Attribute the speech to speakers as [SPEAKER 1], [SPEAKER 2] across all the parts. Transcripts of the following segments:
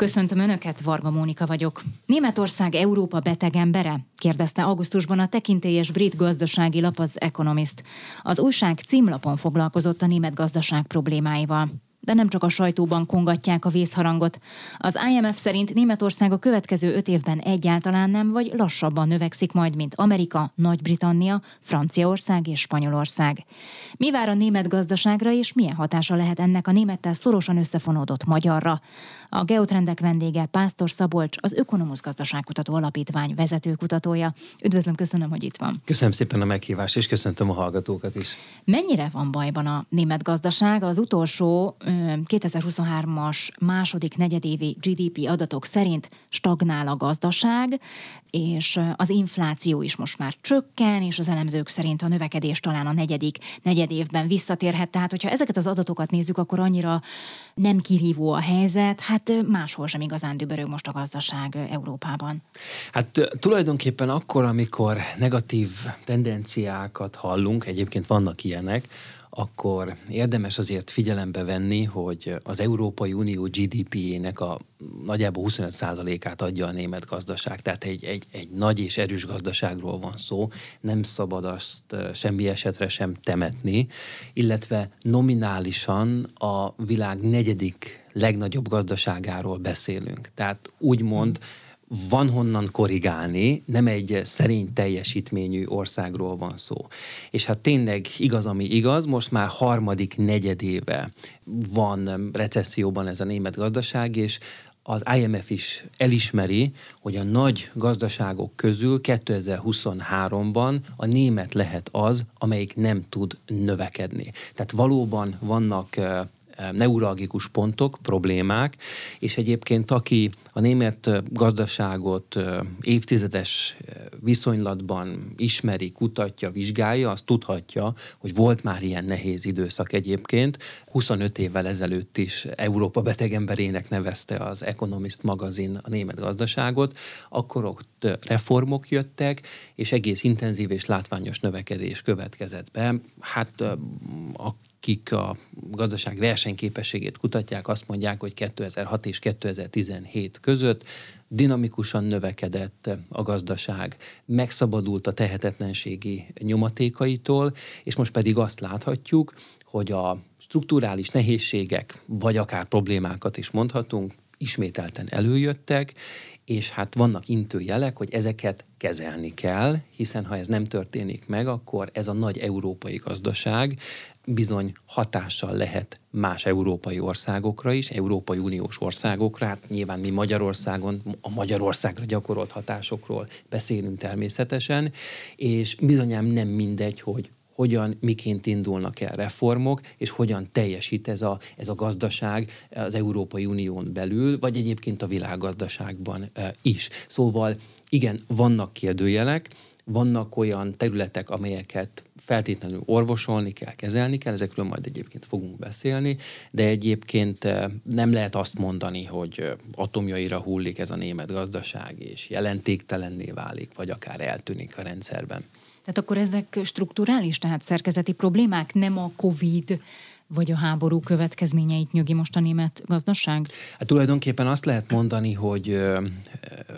[SPEAKER 1] Köszöntöm Önöket, Varga Mónika vagyok. Németország Európa beteg embere? kérdezte augusztusban a tekintélyes brit gazdasági lap az Economist. Az újság címlapon foglalkozott a német gazdaság problémáival de nem csak a sajtóban kongatják a vészharangot. Az IMF szerint Németország a következő öt évben egyáltalán nem vagy lassabban növekszik majd, mint Amerika, Nagy-Britannia, Franciaország és Spanyolország. Mi vár a német gazdaságra és milyen hatása lehet ennek a némettel szorosan összefonódott magyarra? A Geotrendek vendége Pásztor Szabolcs, az Ökonomusz Gazdaságkutató Alapítvány vezetőkutatója. Üdvözlöm, köszönöm, hogy itt van.
[SPEAKER 2] Köszönöm szépen a meghívást, és köszöntöm a hallgatókat is.
[SPEAKER 1] Mennyire van bajban a német gazdaság? Az utolsó 2023-as második negyedévi GDP adatok szerint stagnál a gazdaság, és az infláció is most már csökken, és az elemzők szerint a növekedés talán a negyedik negyedévben visszatérhet. Tehát, hogyha ezeket az adatokat nézzük, akkor annyira nem kirívó a helyzet, hát máshol sem igazán dübörög most a gazdaság Európában.
[SPEAKER 2] Hát tulajdonképpen akkor, amikor negatív tendenciákat hallunk, egyébként vannak ilyenek, akkor érdemes azért figyelembe venni, hogy az Európai Unió GDP-jének a nagyjából 25%-át adja a német gazdaság, tehát egy, egy, egy nagy és erős gazdaságról van szó, nem szabad azt semmi esetre sem temetni, illetve nominálisan a világ negyedik legnagyobb gazdaságáról beszélünk. Tehát úgymond hmm van honnan korrigálni, nem egy szerény teljesítményű országról van szó. És hát tényleg igaz, ami igaz, most már harmadik negyedéve van recesszióban ez a német gazdaság, és az IMF is elismeri, hogy a nagy gazdaságok közül 2023-ban a német lehet az, amelyik nem tud növekedni. Tehát valóban vannak neuralgikus pontok, problémák, és egyébként aki a német gazdaságot évtizedes viszonylatban ismeri, kutatja, vizsgálja, az tudhatja, hogy volt már ilyen nehéz időszak egyébként. 25 évvel ezelőtt is Európa betegemberének nevezte az Economist magazin a német gazdaságot, akkor ott reformok jöttek, és egész intenzív és látványos növekedés következett be. Hát a akik a gazdaság versenyképességét kutatják, azt mondják, hogy 2006 és 2017 között dinamikusan növekedett a gazdaság, megszabadult a tehetetlenségi nyomatékaitól, és most pedig azt láthatjuk, hogy a strukturális nehézségek, vagy akár problémákat is mondhatunk, ismételten előjöttek, és hát vannak intőjelek, hogy ezeket kezelni kell, hiszen ha ez nem történik meg, akkor ez a nagy európai gazdaság bizony hatással lehet más európai országokra is, Európai Uniós országokra, hát nyilván mi Magyarországon a Magyarországra gyakorolt hatásokról beszélünk természetesen, és bizonyám nem mindegy, hogy hogyan, miként indulnak el reformok, és hogyan teljesít ez a, ez a gazdaság az Európai Unión belül, vagy egyébként a világgazdaságban is. Szóval igen, vannak kérdőjelek, vannak olyan területek, amelyeket feltétlenül orvosolni kell, kezelni kell, ezekről majd egyébként fogunk beszélni, de egyébként nem lehet azt mondani, hogy atomjaira hullik ez a német gazdaság, és jelentéktelenné válik, vagy akár eltűnik a rendszerben.
[SPEAKER 1] Tehát akkor ezek strukturális, tehát szerkezeti problémák, nem a COVID vagy a háború következményeit nyögi most a német gazdaság?
[SPEAKER 2] Hát tulajdonképpen azt lehet mondani, hogy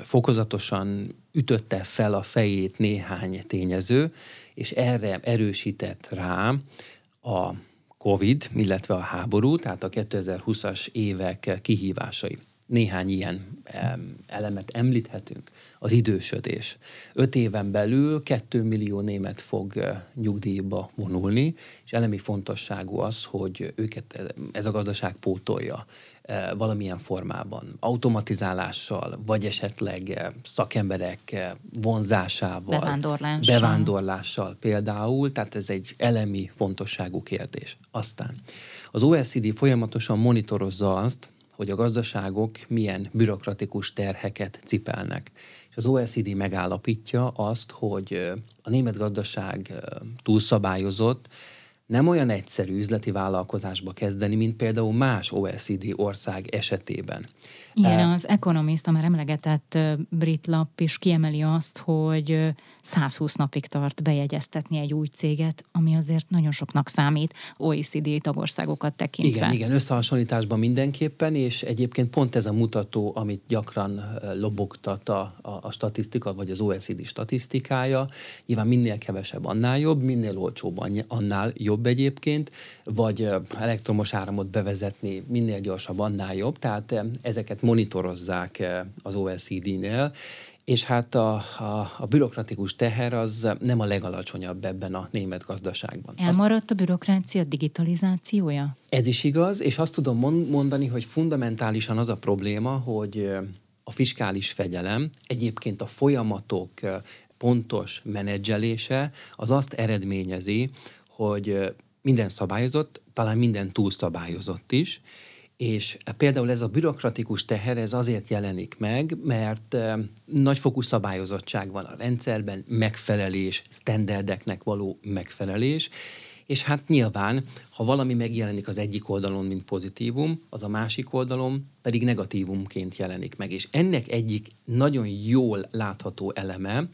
[SPEAKER 2] fokozatosan ütötte fel a fejét néhány tényező, és erre erősített rá a COVID, illetve a háború, tehát a 2020-as évek kihívásai néhány ilyen elemet említhetünk. Az idősödés. Öt éven belül kettő millió német fog nyugdíjba vonulni, és elemi fontosságú az, hogy őket ez a gazdaság pótolja valamilyen formában, automatizálással, vagy esetleg szakemberek vonzásával,
[SPEAKER 1] bevándorlással.
[SPEAKER 2] bevándorlással például, tehát ez egy elemi fontosságú kérdés. Aztán az OECD folyamatosan monitorozza azt, hogy a gazdaságok milyen bürokratikus terheket cipelnek. És az OECD megállapítja azt, hogy a német gazdaság túlszabályozott, nem olyan egyszerű üzleti vállalkozásba kezdeni, mint például más OECD ország esetében.
[SPEAKER 1] Igen, az Economist, a már emlegetett brit lap is kiemeli azt, hogy 120 napig tart bejegyeztetni egy új céget, ami azért nagyon soknak számít OECD tagországokat tekintve.
[SPEAKER 2] Igen, igen, összehasonlításban mindenképpen, és egyébként pont ez a mutató, amit gyakran lobogtat a, a, a statisztika, vagy az OECD statisztikája. Nyilván minél kevesebb, annál jobb, minél olcsóbb, annál jobb egyébként, vagy elektromos áramot bevezetni minél gyorsabb, annál jobb. Tehát ezeket monitorozzák az OECD-nél, és hát a, a, a bürokratikus teher az nem a legalacsonyabb ebben a német gazdaságban.
[SPEAKER 1] Elmaradt a bürokrácia digitalizációja?
[SPEAKER 2] Ez is igaz, és azt tudom mondani, hogy fundamentálisan az a probléma, hogy a fiskális fegyelem, egyébként a folyamatok pontos menedzselése az azt eredményezi, hogy minden szabályozott, talán minden túlszabályozott is, és például ez a bürokratikus teher, ez azért jelenik meg, mert nagyfokú szabályozottság van a rendszerben, megfelelés, standardeknek való megfelelés, és hát nyilván, ha valami megjelenik az egyik oldalon, mint pozitívum, az a másik oldalon pedig negatívumként jelenik meg. És ennek egyik nagyon jól látható eleme,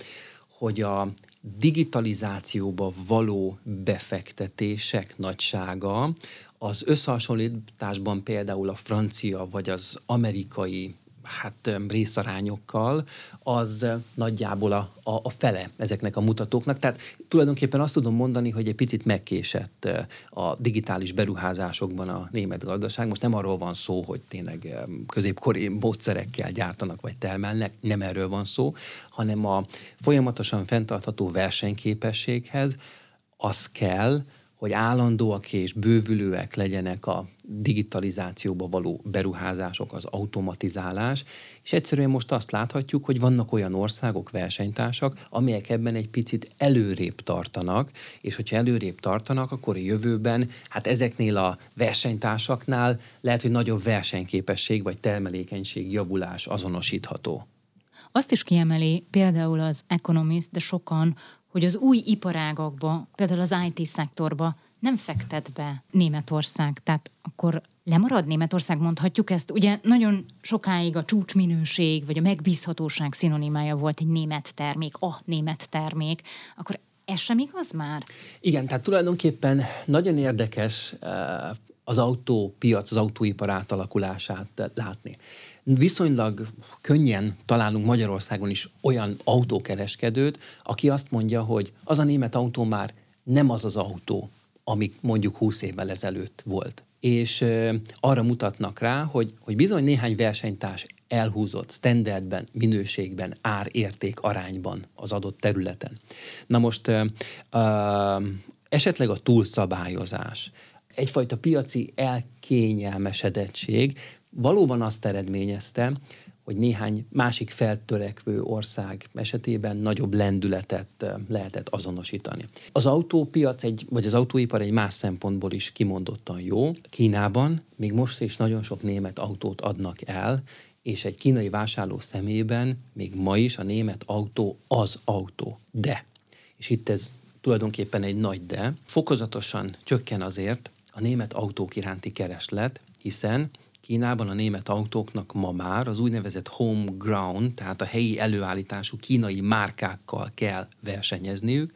[SPEAKER 2] hogy a digitalizációba való befektetések nagysága. Az összehasonlításban például a francia vagy az amerikai hát részarányokkal, az nagyjából a, a, a fele ezeknek a mutatóknak. Tehát tulajdonképpen azt tudom mondani, hogy egy picit megkésett a digitális beruházásokban a német gazdaság. Most nem arról van szó, hogy tényleg középkori módszerekkel gyártanak vagy termelnek, nem erről van szó, hanem a folyamatosan fenntartható versenyképességhez az kell, hogy állandóak és bővülőek legyenek a digitalizációba való beruházások, az automatizálás, és egyszerűen most azt láthatjuk, hogy vannak olyan országok, versenytársak, amelyek ebben egy picit előrébb tartanak, és hogyha előrébb tartanak, akkor a jövőben, hát ezeknél a versenytársaknál lehet, hogy nagyobb versenyképesség vagy termelékenység javulás azonosítható.
[SPEAKER 1] Azt is kiemeli például az Economist, de sokan, hogy az új iparágakba, például az IT-szektorba nem fektet be Németország. Tehát akkor lemarad Németország, mondhatjuk ezt. Ugye nagyon sokáig a csúcsminőség, vagy a megbízhatóság szinonimája volt egy német termék, a német termék. Akkor ez sem igaz már?
[SPEAKER 2] Igen, tehát tulajdonképpen nagyon érdekes eh, az autópiac, az autóipar átalakulását látni viszonylag könnyen találunk Magyarországon is olyan autókereskedőt, aki azt mondja, hogy az a német autó már nem az az autó, amik mondjuk 20 évvel ezelőtt volt. És ö, arra mutatnak rá, hogy, hogy bizony néhány versenytárs elhúzott standardben, minőségben, ár-érték arányban az adott területen. Na most ö, ö, esetleg a túlszabályozás, egyfajta piaci elkényelmesedettség valóban azt eredményezte, hogy néhány másik feltörekvő ország esetében nagyobb lendületet lehetett azonosítani. Az autópiac egy, vagy az autóipar egy más szempontból is kimondottan jó. Kínában még most is nagyon sok német autót adnak el, és egy kínai vásárló szemében még ma is a német autó az autó. De, és itt ez tulajdonképpen egy nagy de, fokozatosan csökken azért a német autók iránti kereslet, hiszen Kínában a német autóknak ma már az úgynevezett home ground, tehát a helyi előállítású kínai márkákkal kell versenyezniük,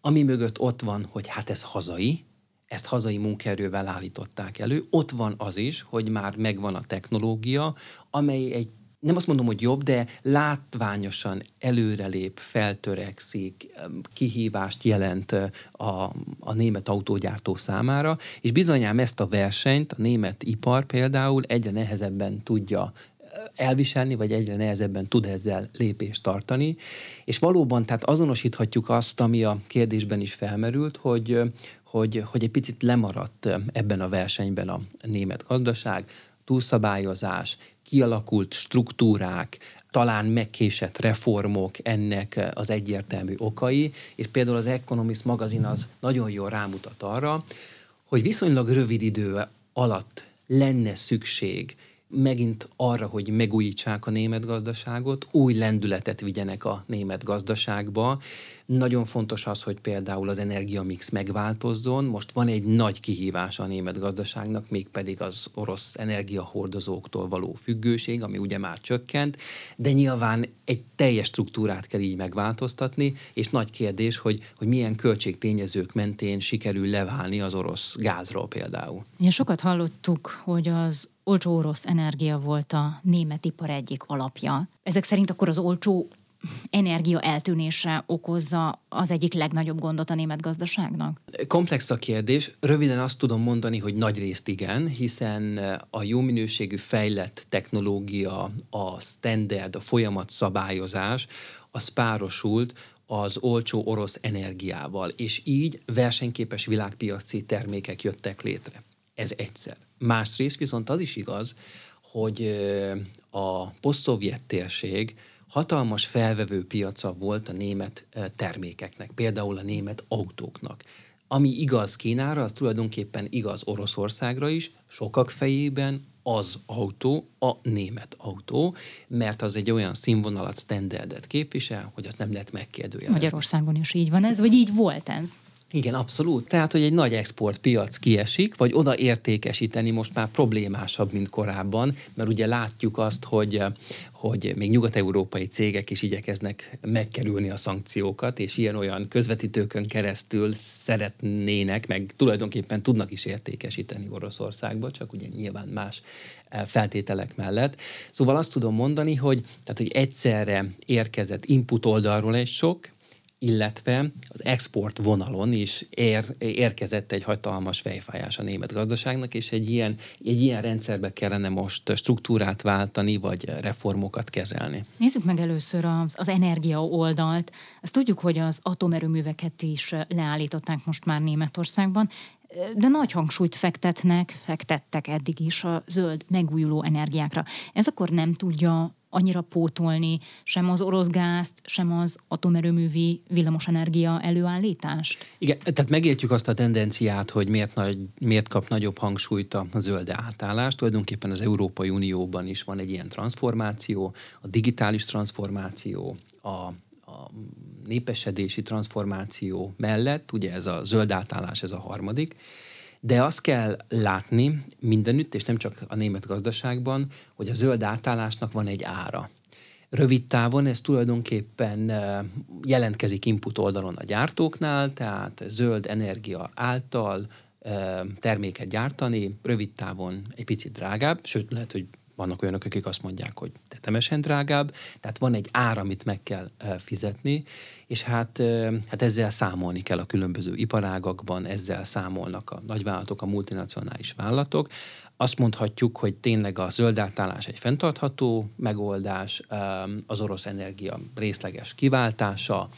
[SPEAKER 2] ami mögött ott van, hogy hát ez hazai, ezt hazai munkaerővel állították elő. Ott van az is, hogy már megvan a technológia, amely egy nem azt mondom, hogy jobb, de látványosan előrelép, feltörekszik, kihívást jelent a, a német autógyártó számára, és bizonyám ezt a versenyt a német ipar például egyre nehezebben tudja elviselni, vagy egyre nehezebben tud ezzel lépést tartani. És valóban tehát azonosíthatjuk azt, ami a kérdésben is felmerült, hogy, hogy, hogy egy picit lemaradt ebben a versenyben a német gazdaság, túlszabályozás, kialakult struktúrák, talán megkésett reformok ennek az egyértelmű okai, és például az Economist magazin az nagyon jól rámutat arra, hogy viszonylag rövid idő alatt lenne szükség megint arra, hogy megújítsák a német gazdaságot, új lendületet vigyenek a német gazdaságba. Nagyon fontos az, hogy például az energiamix megváltozzon. Most van egy nagy kihívás a német gazdaságnak, mégpedig az orosz energiahordozóktól való függőség, ami ugye már csökkent, de nyilván egy teljes struktúrát kell így megváltoztatni, és nagy kérdés, hogy, hogy milyen költségtényezők mentén sikerül leválni az orosz gázról például.
[SPEAKER 1] Ja, sokat hallottuk, hogy az olcsó orosz energia volt a német ipar egyik alapja. Ezek szerint akkor az olcsó energia eltűnése okozza az egyik legnagyobb gondot a német gazdaságnak?
[SPEAKER 2] Komplex a kérdés. Röviden azt tudom mondani, hogy nagy részt igen, hiszen a jó minőségű fejlett technológia, a standard, a folyamat szabályozás, az párosult az olcsó orosz energiával, és így versenyképes világpiaci termékek jöttek létre. Ez egyszer. Másrészt viszont az is igaz, hogy a posztszovjet térség hatalmas felvevő piaca volt a német termékeknek, például a német autóknak. Ami igaz Kínára, az tulajdonképpen igaz Oroszországra is, sokak fejében az autó a német autó, mert az egy olyan színvonalat, standardet képvisel, hogy azt nem lehet megkérdőjelezni.
[SPEAKER 1] Magyarországon is így van ez, vagy így volt ez?
[SPEAKER 2] Igen, abszolút. Tehát, hogy egy nagy exportpiac kiesik, vagy oda értékesíteni most már problémásabb, mint korábban, mert ugye látjuk azt, hogy, hogy még nyugat-európai cégek is igyekeznek megkerülni a szankciókat, és ilyen-olyan közvetítőkön keresztül szeretnének, meg tulajdonképpen tudnak is értékesíteni Oroszországba, csak ugye nyilván más eh, feltételek mellett. Szóval azt tudom mondani, hogy, tehát, hogy egyszerre érkezett input oldalról egy sok, illetve az export vonalon is ér, érkezett egy hatalmas fejfájás a német gazdaságnak, és egy ilyen, egy ilyen rendszerbe kellene most struktúrát váltani, vagy reformokat kezelni.
[SPEAKER 1] Nézzük meg először az, az energia oldalt. Ezt tudjuk, hogy az atomerőműveket is leállították most már Németországban, de nagy hangsúlyt fektetnek, fektettek eddig is a zöld megújuló energiákra. Ez akkor nem tudja annyira pótolni sem az orosz gázt, sem az atomerőművi villamosenergia előállítást?
[SPEAKER 2] Igen, tehát megértjük azt a tendenciát, hogy miért, nagy, miért kap nagyobb hangsúlyt a zöld átállás. Tulajdonképpen az Európai Unióban is van egy ilyen transformáció, a digitális transformáció, a, a népesedési transformáció mellett, ugye ez a zöld átállás, ez a harmadik, de azt kell látni mindenütt, és nem csak a német gazdaságban, hogy a zöld átállásnak van egy ára. Rövid távon ez tulajdonképpen jelentkezik input oldalon a gyártóknál, tehát zöld energia által terméket gyártani, rövid távon egy picit drágább, sőt lehet, hogy vannak olyanok, akik azt mondják, hogy tetemesen drágább, tehát van egy ár, amit meg kell fizetni, és hát, hát ezzel számolni kell a különböző iparágakban, ezzel számolnak a nagyvállalatok, a multinacionális vállalatok. Azt mondhatjuk, hogy tényleg a zöld átállás egy fenntartható megoldás, az orosz energia részleges kiváltása,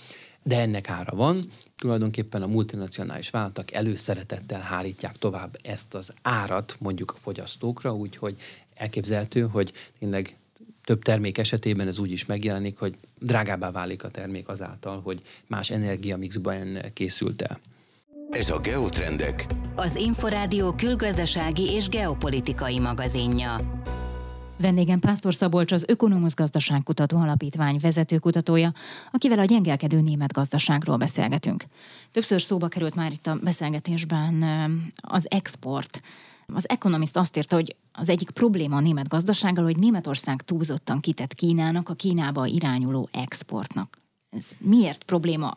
[SPEAKER 2] de ennek ára van. Tulajdonképpen a multinacionális vállalatok előszeretettel hárítják tovább ezt az árat mondjuk a fogyasztókra, úgyhogy elképzelhető, hogy tényleg több termék esetében ez úgy is megjelenik, hogy drágábbá válik a termék azáltal, hogy más energiamixben készült el.
[SPEAKER 3] Ez a Geotrendek.
[SPEAKER 4] Az Inforádió külgazdasági és geopolitikai magazinja.
[SPEAKER 1] Vendégem Pásztor Szabolcs, az Ökonomusz Gazdaságkutató Alapítvány vezetőkutatója, akivel a gyengelkedő német gazdaságról beszélgetünk. Többször szóba került már itt a beszélgetésben az export. Az Economist azt írta, hogy az egyik probléma a német gazdasággal, hogy Németország túlzottan kitett Kínának, a Kínába irányuló exportnak. Ez miért probléma?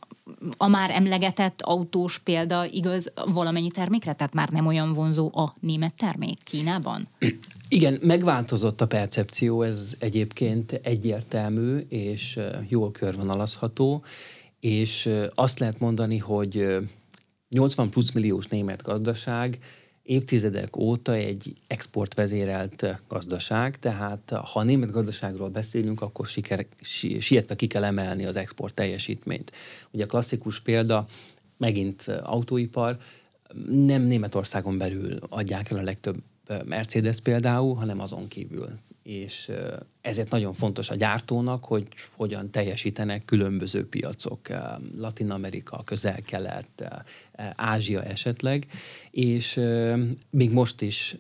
[SPEAKER 1] A már emlegetett autós példa igaz valamennyi termékre? Tehát már nem olyan vonzó a német termék Kínában?
[SPEAKER 2] Igen, megváltozott a percepció, ez egyébként egyértelmű és jól körvonalazható, és azt lehet mondani, hogy 80 plusz milliós német gazdaság évtizedek óta egy exportvezérelt gazdaság, tehát ha a német gazdaságról beszélünk, akkor siker, sietve ki kell emelni az export teljesítményt. Ugye a klasszikus példa, megint autóipar, nem Németországon belül adják el a legtöbb Mercedes például, hanem azon kívül és ezért nagyon fontos a gyártónak, hogy hogyan teljesítenek különböző piacok, Latin Amerika, Közel-Kelet, Ázsia esetleg, és még most is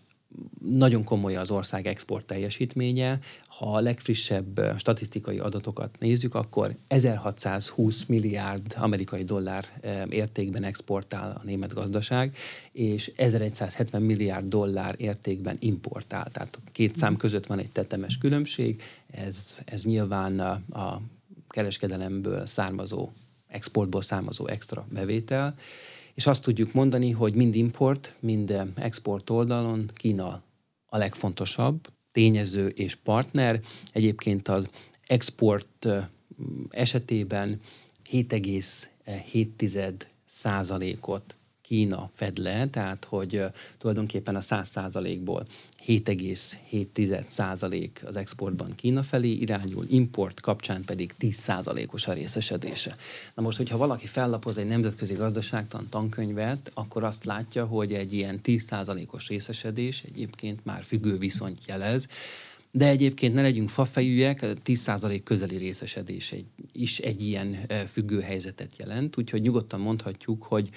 [SPEAKER 2] nagyon komoly az ország export teljesítménye. Ha a legfrissebb statisztikai adatokat nézzük, akkor 1620 milliárd amerikai dollár értékben exportál a német gazdaság, és 1170 milliárd dollár értékben importál. Tehát két szám között van egy tetemes különbség. Ez, ez nyilván a, a kereskedelemből származó, exportból származó extra bevétel és azt tudjuk mondani, hogy mind import, mind export oldalon Kína a legfontosabb tényező és partner. Egyébként az export esetében 7,7 százalékot Kína fed le, tehát hogy tulajdonképpen a 100 százalékból 7,7 százalék az exportban Kína felé irányul, import kapcsán pedig 10 százalékos a részesedése. Na most, hogyha valaki fellapoz egy nemzetközi gazdaságtan tankönyvet, akkor azt látja, hogy egy ilyen 10 százalékos részesedés egyébként már függő viszonyt jelez, de egyébként ne legyünk fafejűek, 10% közeli részesedés egy, is egy ilyen függő helyzetet jelent, úgyhogy nyugodtan mondhatjuk, hogy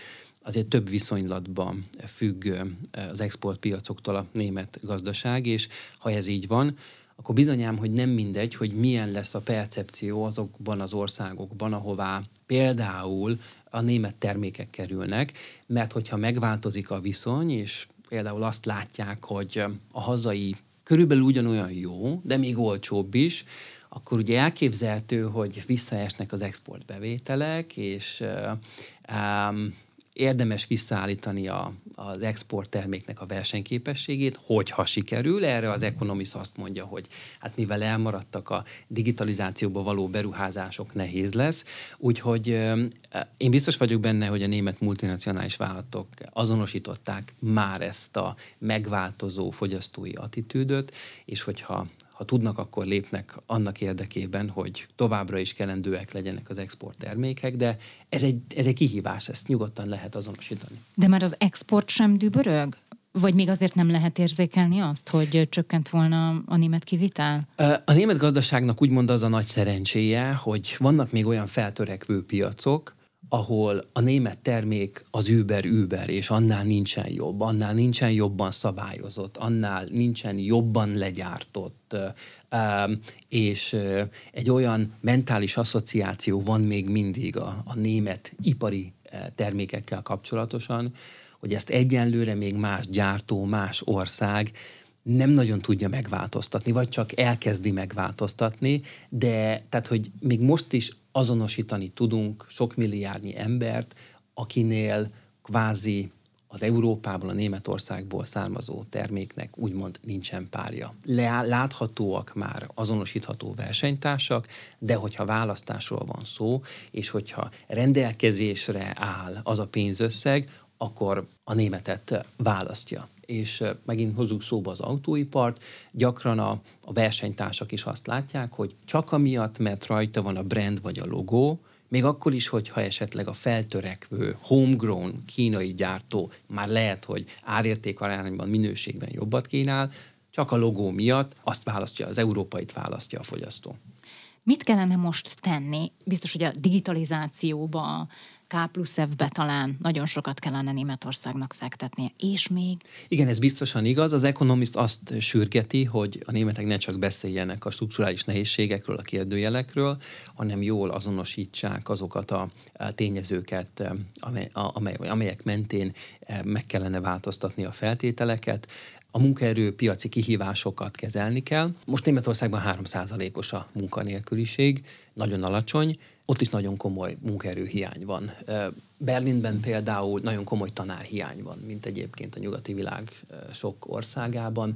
[SPEAKER 2] azért több viszonylatban függ az exportpiacoktól a német gazdaság, és ha ez így van, akkor bizonyám, hogy nem mindegy, hogy milyen lesz a percepció azokban az országokban, ahová például a német termékek kerülnek, mert hogyha megváltozik a viszony, és például azt látják, hogy a hazai körülbelül ugyanolyan jó, de még olcsóbb is, akkor ugye elképzelhető, hogy visszaesnek az exportbevételek, és um, érdemes visszaállítani a, az export terméknek a versenyképességét, hogyha sikerül. Erre az Economist azt mondja, hogy hát mivel elmaradtak a digitalizációba való beruházások, nehéz lesz. Úgyhogy én biztos vagyok benne, hogy a német multinacionális vállalatok azonosították már ezt a megváltozó fogyasztói attitűdöt, és hogyha ha tudnak, akkor lépnek annak érdekében, hogy továbbra is kelendőek legyenek az export termékek, de ez egy, ez egy kihívás, ezt nyugodtan lehet azonosítani.
[SPEAKER 1] De már az export sem dübörög? Vagy még azért nem lehet érzékelni azt, hogy csökkent volna a német kivitel?
[SPEAKER 2] A német gazdaságnak úgymond az a nagy szerencséje, hogy vannak még olyan feltörekvő piacok, ahol a német termék az Uber-Uber, és annál nincsen jobb, annál nincsen jobban szabályozott, annál nincsen jobban legyártott, és egy olyan mentális asszociáció van még mindig a, a német ipari termékekkel kapcsolatosan, hogy ezt egyenlőre még más gyártó, más ország nem nagyon tudja megváltoztatni, vagy csak elkezdi megváltoztatni, de tehát, hogy még most is azonosítani tudunk sok milliárdnyi embert, akinél kvázi az Európából, a Németországból származó terméknek úgymond nincsen párja. Láthatóak már azonosítható versenytársak, de hogyha választásról van szó, és hogyha rendelkezésre áll az a pénzösszeg, akkor a németet választja és megint hozzuk szóba az autóipart, gyakran a, a versenytársak is azt látják, hogy csak amiatt, mert rajta van a brand vagy a logó, még akkor is, hogyha esetleg a feltörekvő, homegrown kínai gyártó már lehet, hogy árérték arányban, minőségben jobbat kínál, csak a logó miatt azt választja, az európait választja a fogyasztó.
[SPEAKER 1] Mit kellene most tenni? Biztos, hogy a digitalizációba, K plusz F-be talán nagyon sokat kellene Németországnak fektetnie, és még...
[SPEAKER 2] Igen, ez biztosan igaz. Az Economist azt sürgeti, hogy a németek ne csak beszéljenek a strukturális nehézségekről, a kérdőjelekről, hanem jól azonosítsák azokat a tényezőket, amely, amely, amelyek mentén eh, meg kellene változtatni a feltételeket a munkaerő piaci kihívásokat kezelni kell. Most Németországban 3%-os a munkanélküliség, nagyon alacsony, ott is nagyon komoly munkaerőhiány van. Berlinben például nagyon komoly tanárhiány van, mint egyébként a nyugati világ sok országában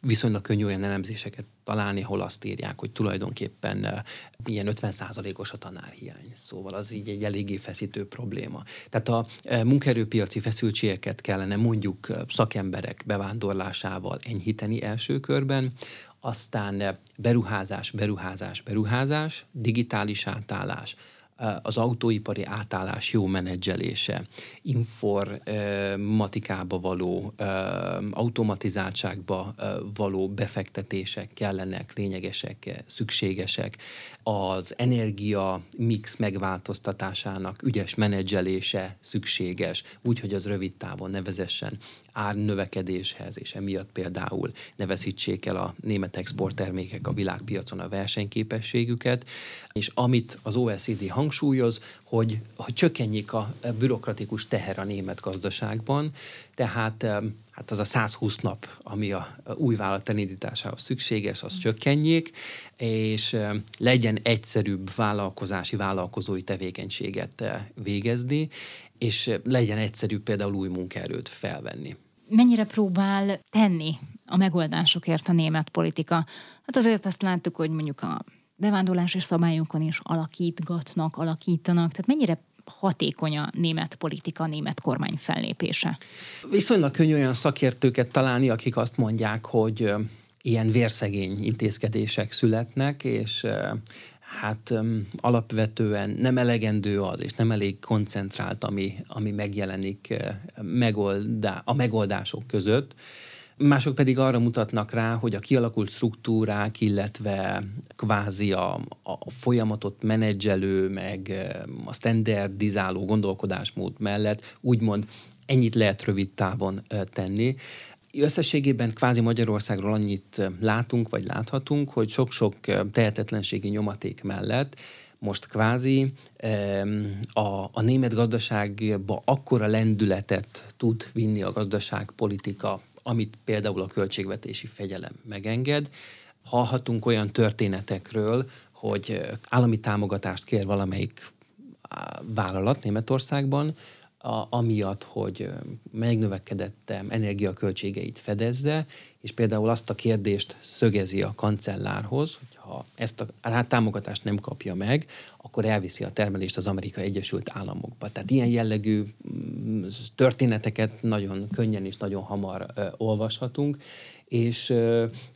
[SPEAKER 2] viszonylag könnyű olyan elemzéseket találni, ahol azt írják, hogy tulajdonképpen ilyen 50%-os a tanárhiány. Szóval az így egy eléggé feszítő probléma. Tehát a munkaerőpiaci feszültségeket kellene mondjuk szakemberek bevándorlásával enyhíteni első körben, aztán beruházás, beruházás, beruházás, digitális átállás, az autóipari átállás jó menedzselése, informatikába való, automatizáltságba való befektetések kellenek, lényegesek, szükségesek, az energia mix megváltoztatásának ügyes menedzselése szükséges, úgyhogy az rövid távon nevezessen árnövekedéshez, és emiatt például ne veszítsék el a német exporttermékek a világpiacon a versenyképességüket, és amit az OECD hangsúlyoz, hogy, hogy csökkenjék a bürokratikus teher a német gazdaságban, tehát hát az a 120 nap, ami a új vállalat elindításához szükséges, az csökkenjék, és legyen egyszerűbb vállalkozási, vállalkozói tevékenységet végezni, és legyen egyszerűbb például új munkaerőt felvenni.
[SPEAKER 1] Mennyire próbál tenni a megoldásokért a német politika? Hát azért azt láttuk, hogy mondjuk a bevándorlási szabályokon is alakítgatnak, alakítanak, tehát mennyire hatékony a német politika, a német kormány fellépése?
[SPEAKER 2] Viszonylag könnyű olyan szakértőket találni, akik azt mondják, hogy ilyen vérszegény intézkedések születnek, és hát alapvetően nem elegendő az, és nem elég koncentrált, ami, ami megjelenik megoldá, a megoldások között. Mások pedig arra mutatnak rá, hogy a kialakult struktúrák, illetve kvázi a, a folyamatot menedzselő, meg a standardizáló gondolkodásmód mellett úgymond ennyit lehet rövid távon tenni. Összességében kvázi Magyarországról annyit látunk, vagy láthatunk, hogy sok-sok tehetetlenségi nyomaték mellett most kvázi a, a német gazdaságba akkora lendületet tud vinni a gazdaságpolitika, amit például a költségvetési fegyelem megenged. Hallhatunk olyan történetekről, hogy állami támogatást kér valamelyik vállalat Németországban, a, amiatt, hogy megnövekedett energiaköltségeit fedezze, és például azt a kérdést szögezi a kancellárhoz, ha ezt a hát támogatást nem kapja meg, akkor elviszi a termelést az Amerika Egyesült Államokba. Tehát ilyen jellegű mm, történeteket nagyon könnyen és nagyon hamar olvashatunk, és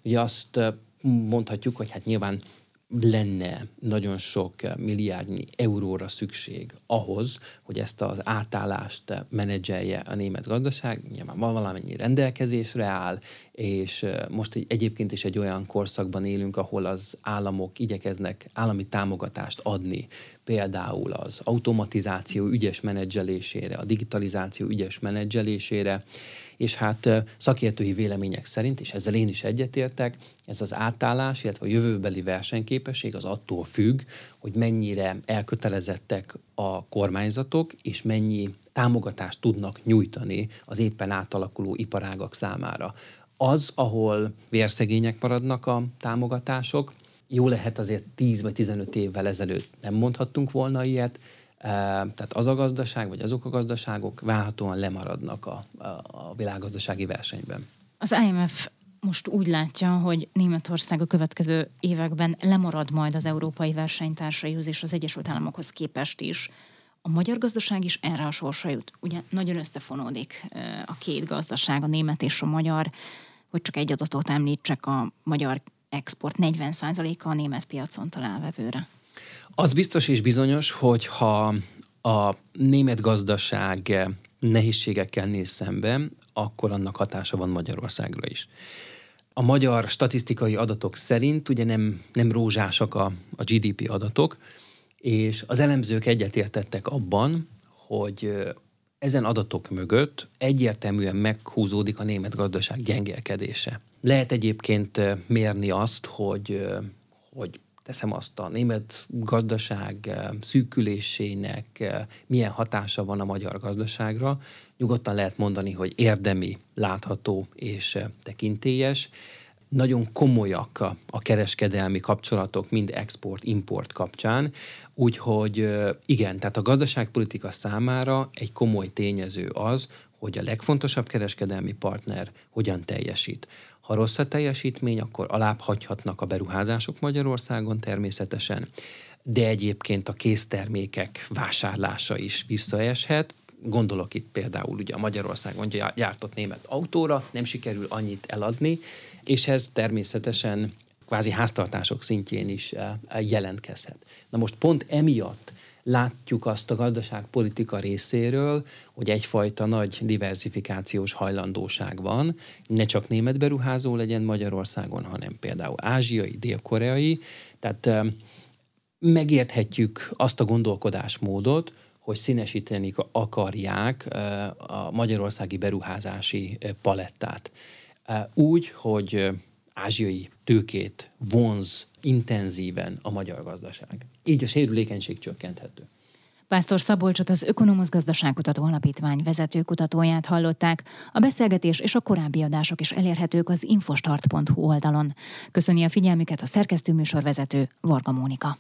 [SPEAKER 2] ugye azt mondhatjuk, hogy hát nyilván lenne nagyon sok milliárdnyi euróra szükség ahhoz, hogy ezt az átállást menedzselje a német gazdaság. Nyilván van valamennyi rendelkezésre áll, és most egyébként is egy olyan korszakban élünk, ahol az államok igyekeznek állami támogatást adni, például az automatizáció ügyes menedzselésére, a digitalizáció ügyes menedzselésére, és hát szakértői vélemények szerint, és ezzel én is egyetértek, ez az átállás, illetve a jövőbeli versenyképesség az attól függ, hogy mennyire elkötelezettek a kormányzatok, és mennyi támogatást tudnak nyújtani az éppen átalakuló iparágak számára. Az, ahol vérszegények maradnak a támogatások, jó lehet azért 10 vagy 15 évvel ezelőtt nem mondhattunk volna ilyet, tehát az a gazdaság, vagy azok a gazdaságok válhatóan lemaradnak a, a, világgazdasági versenyben.
[SPEAKER 1] Az IMF most úgy látja, hogy Németország a következő években lemarad majd az európai versenytársaihoz és az Egyesült Államokhoz képest is. A magyar gazdaság is erre a sorsa jut. Ugye nagyon összefonódik a két gazdaság, a német és a magyar, hogy csak egy adatot említsek, a magyar export 40%-a a német piacon talál vevőre.
[SPEAKER 2] Az biztos és bizonyos, hogy ha a német gazdaság nehézségekkel néz szembe, akkor annak hatása van Magyarországra is. A magyar statisztikai adatok szerint ugye nem, nem rózsásak a, a GDP adatok, és az elemzők egyetértettek abban, hogy ezen adatok mögött egyértelműen meghúzódik a német gazdaság gyengélkedése. Lehet egyébként mérni azt, hogy, hogy teszem azt a német gazdaság eh, szűkülésének eh, milyen hatása van a magyar gazdaságra. Nyugodtan lehet mondani, hogy érdemi, látható és eh, tekintélyes. Nagyon komolyak a, kereskedelmi kapcsolatok, mind export-import kapcsán, úgyhogy igen, tehát a gazdaságpolitika számára egy komoly tényező az, hogy a legfontosabb kereskedelmi partner hogyan teljesít. Ha rossz a teljesítmény, akkor alább hagyhatnak a beruházások Magyarországon természetesen, de egyébként a késztermékek vásárlása is visszaeshet. Gondolok itt például ugye a Magyarországon gyártott német autóra, nem sikerül annyit eladni, és ez természetesen kvázi háztartások szintjén is eh, jelentkezhet. Na most pont emiatt látjuk azt a gazdaságpolitika részéről, hogy egyfajta nagy diversifikációs hajlandóság van, ne csak német beruházó legyen Magyarországon, hanem például ázsiai, dél-koreai. Tehát megérthetjük azt a gondolkodásmódot, hogy színesíteni akarják a magyarországi beruházási palettát. Úgy, hogy ázsiai tőkét vonz intenzíven a magyar gazdaság. Így a sérülékenység csökkenthető.
[SPEAKER 1] Pásztor Szabolcsot az Ökonomusz Gazdaságkutató Alapítvány vezető kutatóját hallották. A beszélgetés és a korábbi adások is elérhetők az infostart.hu oldalon. Köszöni a figyelmüket a szerkesztő műsorvezető Varga Mónika.